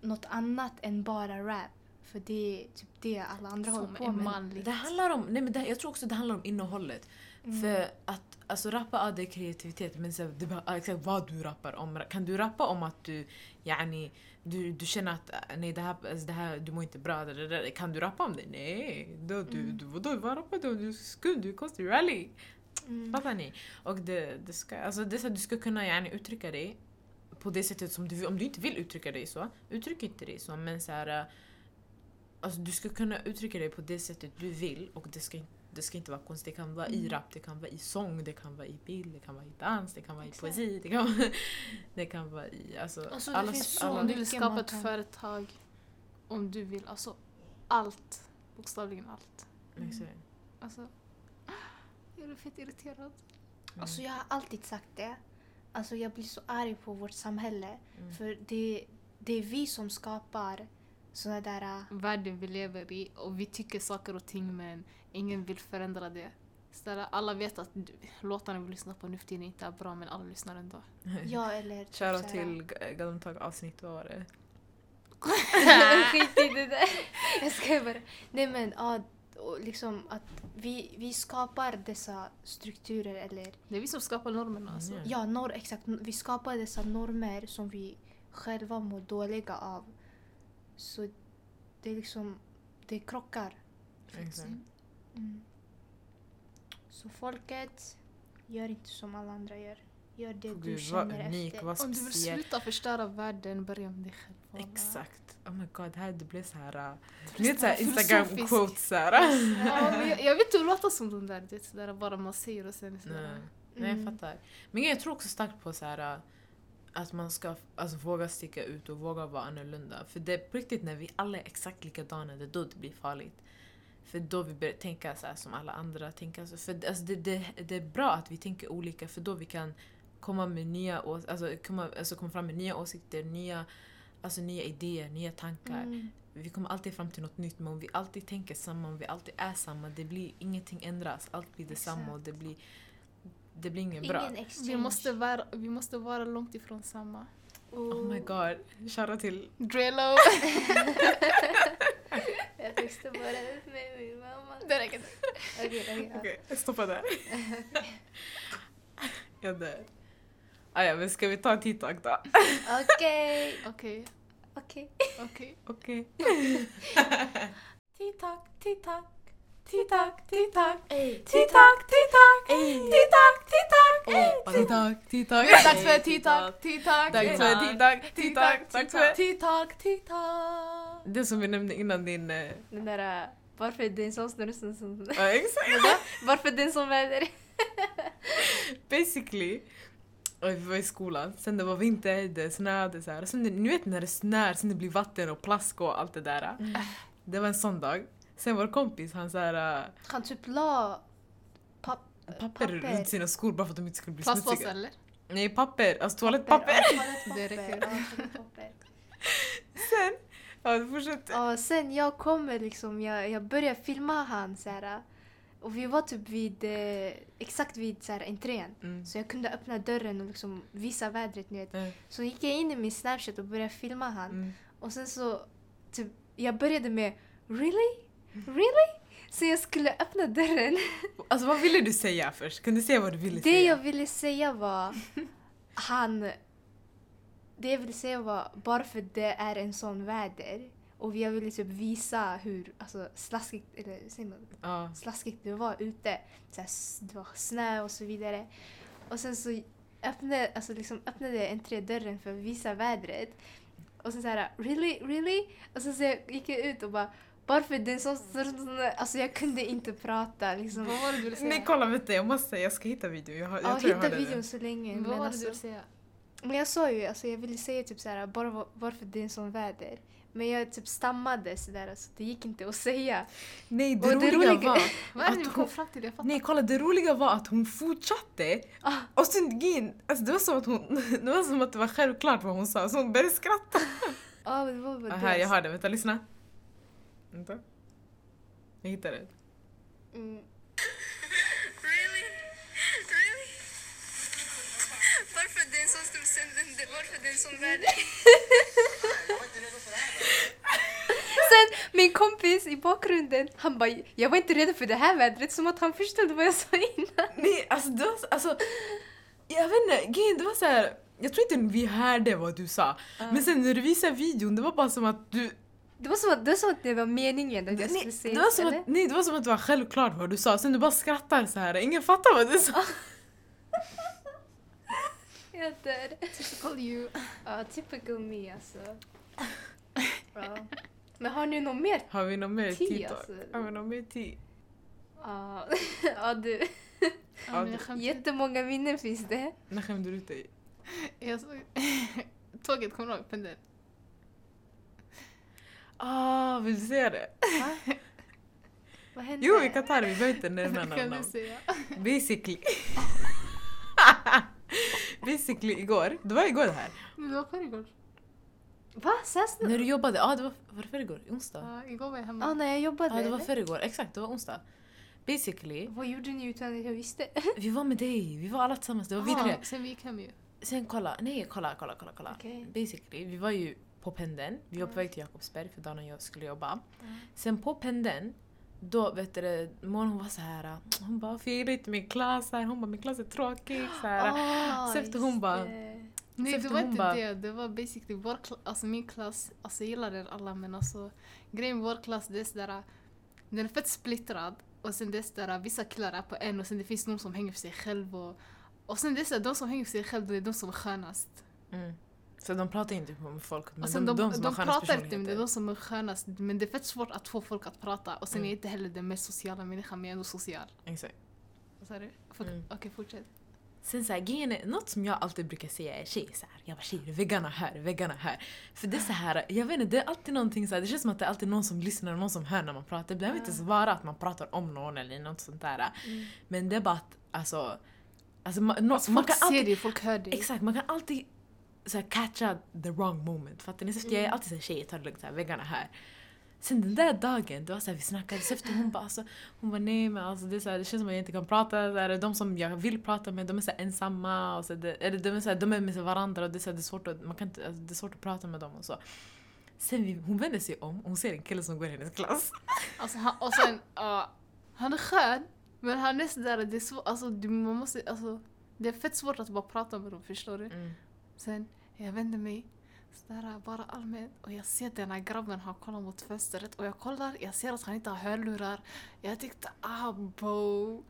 något annat än bara rap. För det är typ det alla andra håller Som på är med. manligt. Det handlar om, nej men det, jag tror också det handlar om innehållet. Mm. För att alltså rappa, ja det är kreativitet men så, det är exakt vad du rappar om. Kan du rappa om att du, yani, du, du känner att äh, nej det här, alltså, det här, du mår inte bra, det, det, det. kan du rappa om det? Nej, då, du, Mm. du, vadå, vad rappar du om? Du är skum, du är konstig, rally. Mm. Fattar ni? Och det, det, ska, alltså det så du ska kunna yani, uttrycka dig på det sättet som du vill. Om du inte vill uttrycka dig så, uttryck inte dig så. Men så här, äh, alltså, du ska kunna uttrycka dig på det sättet du vill och det ska, inte- det ska inte vara konstigt. Det kan vara i Mm. rap, det kan vara i sång, det kan vara i bild, det kan vara i dans, det kan vara i Exakt. poesi. Det kan, vara, det kan vara i... Alltså, Alltså, det alla, finns så alla, Om du vill mycket skapa man ett företag, om du vill, alltså allt. Bokstavligen allt. Exakt. Alltså, jag är fett irriterad. Mm. Alltså jag har alltid sagt det. Alltså jag blir så arg på vårt samhälle. Mm. För det, det är vi som skapar såna där... äh, Världen vi lever i och vi tycker saker och ting men ingen vill förändra det. Där, alla vet att du- låtarna vi lyssnar på nu för tiden inte är bra men alla lyssnar ändå. Ja eller... typ Shoutout till G- Gallimtag avsnitt, vad var det? Skit i det där. Jag skojar bara. Nej men ja, liksom att vi, vi skapar dessa strukturer eller Det är vi som skapar normerna alltså. Mm. ja, nor, exakt. Vi skapar dessa normer som vi själva mår dåliga av. Så det är liksom, det krockar. Exakt. Mm. Så folket, gör inte som alla andra gör. Gör det du Gud, vad känner unik, efter. vad Om du vill sluta förstöra världen, börja med dig själv. Exakt. Oh my god, det här det blev så här... Uh, Det ni vet såhär blir Instagram filosofiskt. quotes såhär. Ja, jag, jag vill inte låta som de där, det där bara man säger och sen sådär. Nej. Nej jag Mm. fattar. Men jag tror också starkt på så här uh, att man ska alltså, våga sticka ut och våga vara annorlunda. För det är på riktigt när vi alla är exakt likadana, det är då det blir farligt. För då vi börjar tänka så här som alla andra tänker. Så för alltså, det, det, det är bra att vi tänker olika för då vi kan komma med nya ås- alltså, komma, alltså, komma fram med nya åsikter, nya, alltså, nya idéer, nya tankar. Mm. Vi kommer alltid fram till något nytt men om vi alltid tänker samma, om vi alltid är samma, det blir ingenting ändras. Allt blir detsamma och Exakt. det blir, det blir inget bra. Vi måste, vara, vi måste vara långt ifrån samma. Oh my god, shoutout till... Drelo! Mamma. det räcker. Okej, okej. Okej, jag stoppar där. jag dör. Ah, ja, men ska vi ta en TikTok då? Okej. Okej, Okej. okej. Okej. TikTok, TikTok, TikTok, TikTok, TikTok, TikTok. TikTok, TikTok. TikTok, TikTok. Dags för TikTok, TikTok, Dags för TikTok, TikTok, dags för... TikTok, TikTok. Det som vi nämnde innan din... eh, Den där, äh, varför är en sån snurr som... som Ja, exakt. varför är en sån väder? Basically. Och vi var i skolan, sen det var vinter, det snöade så här. Sen det, ni vet när det snör, sen det blir vatten och plask och allt det där. Det var en sån dag. Sen vår kompis, han så här, äh, Han typ la papp, papper, runt sina skor bara för att de inte skulle bli Plastpåse smutsiga. eller? Nej, papper. Alltså toalettpapper. Ja, toalettpapper. Det räcker. Ja, toalettpapper. Sen, ja fortsätt. Ja, sen jag kommer liksom, jag, jag börjar filma han så här. Och vi var typ vid, eh, exakt vid så här, entrén. Mm. Så jag kunde öppna dörren och liksom visa vädret. Ni vet. Mm. Så gick jag in i min snapchat och började filma han. Mm. Och sen så, typ, jag började med Really? Really? Så jag skulle öppna dörren. Alltså vad ville du säga först? Kan du säga vad du ville Det säga? jag ville säga var han... Det jag ville säga var bara för det är en sån väder och jag ville typ visa hur alltså, slaskigt, eller säger man, Ja. slaskigt det var ute. Så här, det var snö och så vidare. Och sen så öppnade, alltså liksom öppnade entrédörren för att visa vädret. Och sen så här, really, really? Och sen så jag gick jag ut och bara, bara för det är sån alltså jag kunde inte prata liksom. Vad var det du ville säga? Nej kolla vänta, jag måste, jag ska hitta videon. Jag, jag Ja, hitta videon så länge. Vad men var det du alltså, ville säga? Men jag sa ju, alltså jag ville säga typ såhär, bara var- varför det är sån väder. Men jag typ stammade sådär, alltså det gick inte att säga. Nej, det, Och det roliga, roliga- var... Vad är det Att vi kom hon- fram till? Jag fattar Nej, kolla det roliga var att hon fortsatte. Ah. Och sen alltså det var som att hon, det var som att det var självklart vad hon sa, så hon började skratta. Ja, men det var väl Ah, det. här, jag har det, vänta lyssna. Vänta. Jag hittade det. Mm. Really? Really? Varför det är en sån stor sändning? Varför det är sån väder? Sen min kompis i bakgrunden, han bara jag var inte redo för det här vädret som att han förstod vad jag sa innan. Nej, alltså var så- alltså... Jag vet inte, Gin, det var så här. Jag tror inte vi hörde vad du sa. Men sen när du visade videon, det var bara som att du... Det var som att det, var som att det var meningen att jag Nej, skulle säga det var som eller? att, nej, det var som att det var självklart vad du sa, sen du bara skrattar så här. ingen fattar vad du sa. Jag dör. Typical you. Ja, typical me alltså. Ja. Men har ni något mer? Har vi något mer Tea, tid? alltså. Har vi något mer tid? Ja, ja du. Ja, men jag. Jättemånga minnen finns det. När skämde du ut dig? Jag såg... Tåget, kommer du ihåg pendeln? Ah, vill du säga det? Vad hände? Jo, vi kan ta det, vi behöver inte nämna några Kan du namn. säga? Basically. Basically igår, det var igår det här. Det var förrgår. Va? Ses När du jobbade, ja ah, det var, var det förrgår? Onsdag? Ja, igår var jag hemma. Ja, när jag jobbade. Ja det var förrgår, exakt det var onsdag. Basically, Vad gjorde ni utan att jag visste? vi var med dig, vi var alla tillsammans, det var vi tre. Sen vi gick hem ju. Sen kolla, nej kolla, kolla, kolla, kolla. Okej. Basically, vi var ju på pendeln, vi var på väg till Jakobsberg för Dan och jag skulle jobba. Sen på pendeln, då vet du Mona hon var så här, hon bara “jag gillar inte min klass här”, hon bara “min klass är tråkig” så här. Ah, Så efter hon bara-. Nej det var inte bara- det, det var basically vår klass, alltså min klass, alltså jag gillar er alla men alltså grejen med vår klass det är sådär, den är fett splittrad och sen det är sådär, vissa killar är på en och sen det finns någon som hänger för sig själv och, och sen det är sådär, de som hänger för sig själv det är de som är skönast. Mm. Så de pratar inte med folk, men Och sen de, de, de, de, pratar inte men det de som är skönast men det är fett svårt att få folk att prata och sen Mm. är jag inte heller den mest sociala människan men jag är ändå social. Exakt. Vad sa du? Mm. Okej fortsätt. Sen så här, grejen är, något som jag alltid brukar säga är tjejer så här, jag bara tjejer, väggarna här, väggarna här. För det är så här, jag vet inte, det är alltid någonting så här, det känns som att det är alltid någon som lyssnar och någon som hör när man pratar. Det behöver inte ens vara att man pratar om någon eller något sånt där. Men det är bara att, alltså, alltså man, Alltså, man folk kan ser alltid, dig, folk hör dig. exakt, man kan alltid så här, catcha the wrong moment. Fattar ni? Så Jag är alltid såhär, tjejer ta det lugnt, här, väggarna här. Sen den där dagen, det var såhär, vi snackade, så efter hon bara alltså, hon bara nej men alltså det, är så här, det känns som att jag inte kan prata, så här, de som jag vill prata med de är så här, ensamma och så, det, eller de är, så här, de är med varandra och det är, så här, det är svårt att, man kan inte, alltså, det är svårt att prata med dem och så. Sen vi, hon vänder sig om och hon ser en kille som går i hennes klass. Alltså, han, och sen, ja, han är skön, men han är sådär, det är svårt, alltså, man måste, alltså, det är fett svårt att bara prata med dem, förstår du? Mm. Sen, jag vänder mig, sådär bara allmänt, och jag ser den här grabben, han kollar mot fönstret, och jag kollar, jag ser att han inte har hörlurar. Jag tänkte, ah bo.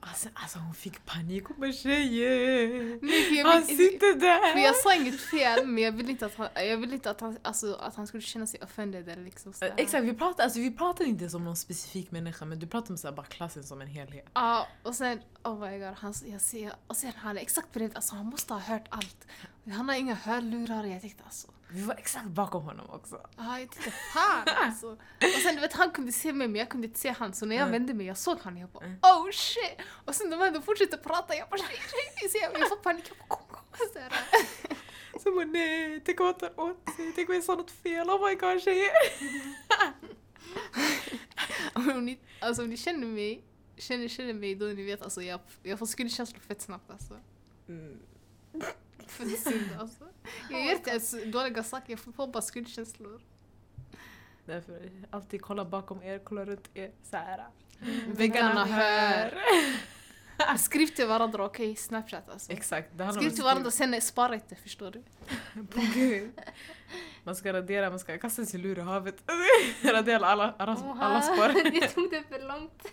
Alltså, alltså hon fick panik, hon bara tjejer. nej, Han sitter där. för jag sa inget fel, men jag vill inte att han, jag vill inte att han, alltså, att han skulle känna sig offended eller liksom Eh, sådär. Exakt, vi pratar, alltså, vi pratar inte som någon specifik människa men du pratar om så här, bara klassen som en helhet. Ja, och sen, oh my god, han, jag ser, och sen han är exakt bredvid, alltså han måste ha hört allt. Han har inga hörlurar, jag tänkte alltså, Vi var exakt bakom honom också. ja jag tänkte fan alltså. Och sen du vet, han kunde se mig men jag kunde inte se han, så när jag Mm. vände mig, jag såg han, jag bara Mm. oh shit! Och sen de ändå fortsätter prata, jag bara tjej, tjej, så jag, får panik, jag bara kom, kom. Så. Så bara nej, tänk om han tar åt sig, tänk om jag sa något fel, oh my god tjejer. Om ni, alltså om ni känner mig, känner, känner mig då ni vet alltså jag, jag får skuldkänslor fett snabbt alltså. Mm. Synd alltså. Jag gör inte ens dåliga saker, jag får bara skuldkänslor. Därför, alltid kolla bakom er, kolla runt er så här. Väggarna Väggarna hör. Skriv till varandra, okej? Snapchat alltså. Exakt, Skriv till varandra, sen spara inte, förstår du? På gud. Man ska radera, man ska kasta sin lur i havet. radera alla, alla, alla spår. Jag tog det för långt.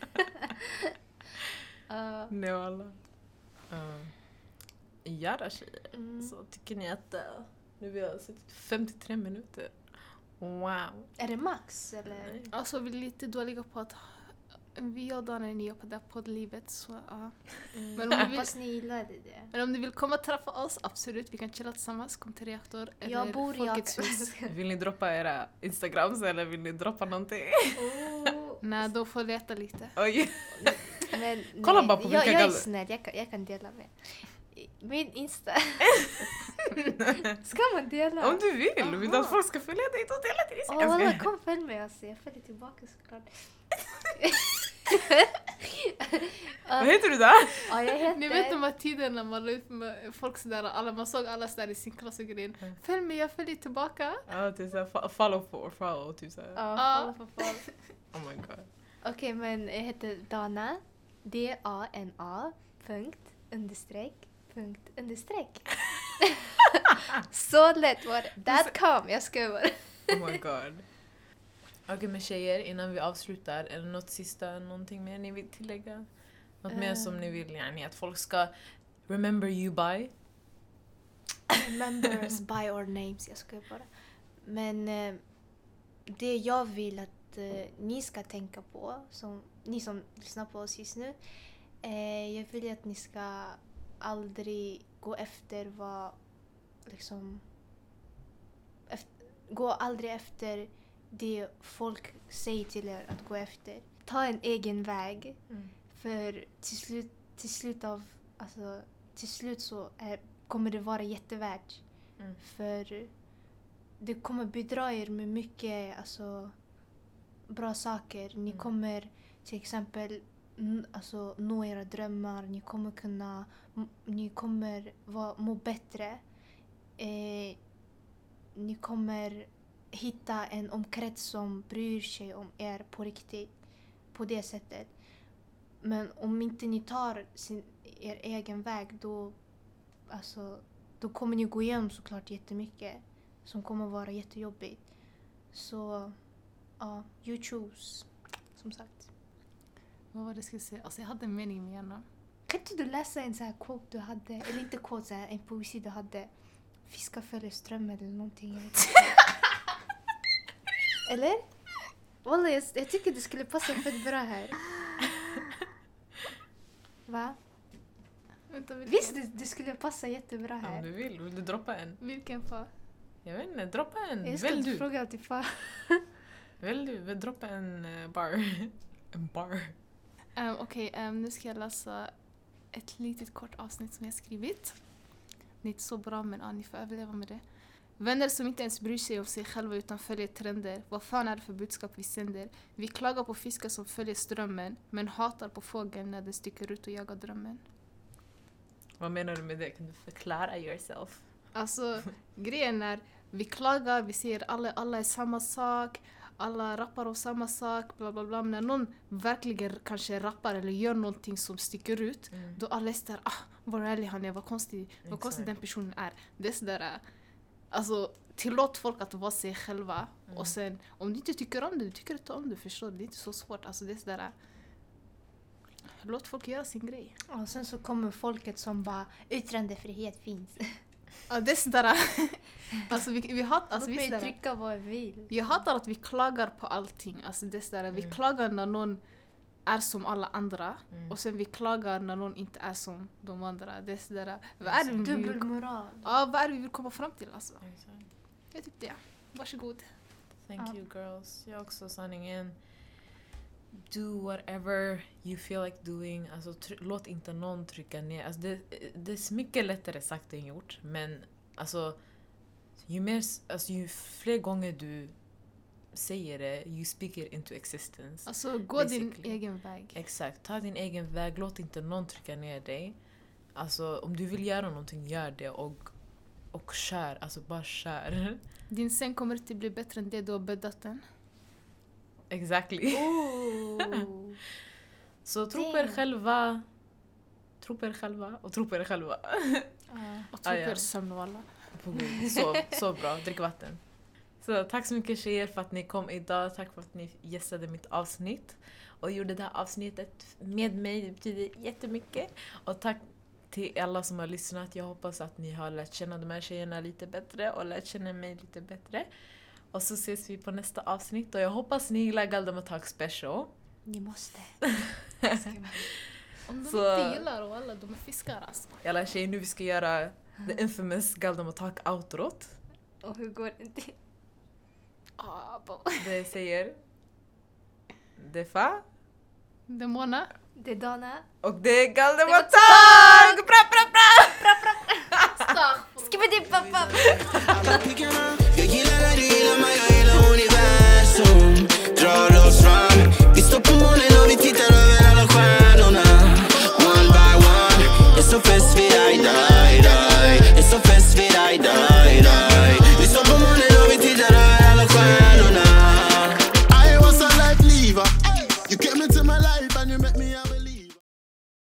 uh, Nej alla. Uh. Ja då tjejer. mm. Så tycker ni att uh, nu vi har suttit 53 minuter. Wow. Är det max eller? Alltså vi är lite dåliga på att Vi och Dan är nya på det här poddlivet så ja. Mm, Men om vi vill- hoppas ni gillade det. Men om ni vill komma och träffa oss, absolut. Vi kan chilla tillsammans, kom till reaktor eller Jag bor i Folkets Ak- hus. Vill ni droppa era instagrams eller vill ni droppa någonting? Oh. Nej, då får leta lite. Oj. Men, Kolla nej, bara på jag, vilka jag är galler- snäll, jag kan, jag kan dela med. Min Insta. Ska man dela? Om du vill, vill du att Aha. folk ska följa dig då dela till Åh Instagram. Jag ska- kom följ mig alltså. Jag följer tillbaka såklart. Vad heter du då? Ja, jag heter... Ni vet de här tiderna man la ut med folk sådär, alla, man såg alla sådär i sin klass och grejen. Mm. Följ mig, jag följer tillbaka. Ja, typ såhär fo- follow for follow, typ såhär. Ja, Ja. follow, follow. Oh my god. Okej, men jag heter Dana. D-A-N-A. Punkt. Understreck. Punkt. Understreck. Så lätt var det. That come. Jag skojar bara. Oh my god. Okej men tjejer, innan vi avslutar, är det något sista, någonting mer ni vill tillägga? Något mer som ni vill yani, att folk ska remember you by? Members by our names. Jag skojar bara. Men eh, det jag vill att eh, ni ska tänka på, som, ni som lyssnar på oss just nu. Eh, jag vill att ni ska aldrig gå efter vad liksom eft- gå aldrig efter det folk säger till er att gå efter. Ta en egen väg. Mm. För till slut, till slut av, alltså, till slut så är, kommer det vara jättevärt. Mm. För det kommer bidra er med mycket alltså, bra saker. Ni Mm. kommer till exempel alltså, nå era drömmar. Ni kommer kunna, ni kommer va, må bättre. Eh, ni kommer hitta en omkrets som bryr sig om er på riktigt. På det sättet. Men om inte ni tar sin, er egen väg då, alltså, då kommer ni gå igenom såklart jättemycket som kommer vara jättejobbigt. Så ja, you choose. Som sagt. Vad var det jag skulle säga? Alltså jag hade en mening med hjärnan. Kan inte du läsa en sån här quote du hade, eller inte quote, så här, en poesi du hade? Fiskar följer strömmen eller någonting. Eller? Walla, jag, jag tycker det skulle passa fett bra här. Va? Vänta, vilken? Visst, det, det skulle passa jättebra Om här. du vill, vill du droppa en? Vilken fa? Jag vet inte, droppa en. Jag ska Välj inte du. fråga alltid fan. Välj du, droppa en eh, bar. en bar. Um, Okej, ehm, nu ska jag läsa ett litet kort avsnitt som jag skrivit. Det är inte så bra men ja, ni får överleva med det. Vänner som inte ens bryr sig om sig själva utan följer trender. Vad fan är det för budskap vi sänder? Vi klagar på fiskar som följer strömmen men hatar på fågeln när den sticker ut och jagar drömmen. Vad menar du med det? Kan du förklara yourself? Alltså grejen är, vi klagar, vi säger alla, alla är samma sak, alla rappar om samma sak, bla bla bla. Men när någon verkligen kanske rappar eller gör någonting som sticker ut, Mm. då alla är sådär ah vad ärlig han är, vad konstig, vad konstig den personen är. Det är sådär, alltså tillåt folk att vara sig själva Mm. och sen om du inte tycker om det, du tycker inte om det, förstår du? Det är inte så svårt. Alltså det är sådär, låt folk göra sin grej. Och sen så kommer folket som bara yttrandefrihet finns. Ja, det är sådär, alltså vi, vi hatar, Låt alltså vi sådär, trycka vad jag vill. Jag hatar att vi klagar på allting. Alltså det är sådär, Vi Mm. klagar när någon är som alla andra Mm. och sen vi klagar när någon inte är som de andra. Det är sådär, vad är det vi vill, ja, vad är det vi vill komma fram till alltså? Exakt. Är typ det. Varsågod. Thank Ja. you girls. Jag är också sanningen. Do whatever you feel like doing. Alltså, låt inte någon trycka ner. Alltså, det, det är mycket lättare sagt än gjort. Men alltså, ju, mer, alltså, ju fler gånger du säger det, you speak it into existence. Alltså gå din Basically. egen väg. Exakt. Ta din egen väg. Låt inte någon trycka ner dig. Alltså, om du vill göra någonting, gör det. Och, och kör. Alltså, bara kör. Din säng kommer inte bli bättre än det du har bäddat den. Exactly. Oh. Så tro på er själva. Tro på er själva och tro på er själva. Ja. Och tro Ah, på ja. er sömn och alla. På Gud. Så, så bra, drick vatten. Så tack så mycket tjejer för att ni kom idag. Tack för att ni gästade mitt avsnitt. Och gjorde det här avsnittet med mig. Det betyder jättemycket. Och tack till alla som har lyssnat. Jag hoppas att ni har lärt känna de här tjejerna lite bättre och lärt känna mig lite bättre. Och så ses vi på nästa avsnitt och jag hoppas ni gillar Galdem Talk Special. Ni måste. Om de Så- inte gillar och alla, de är fiskar alltså. Jalla tjejer, nu vi ska göra the infamous Galdem Attack outrot. Och hur går det? Ah. Det säger Defa Demona. Det är Dana. och det är Galdem Det var Attack! Bra, bra, bra! Skibidi pap pap. Jag gillar att du gillar mig, jag gillar universum. Drar oss fram. Vi står på månen och vi fäst vid dig, dig, dig. Jag är fäst vid dig, dig.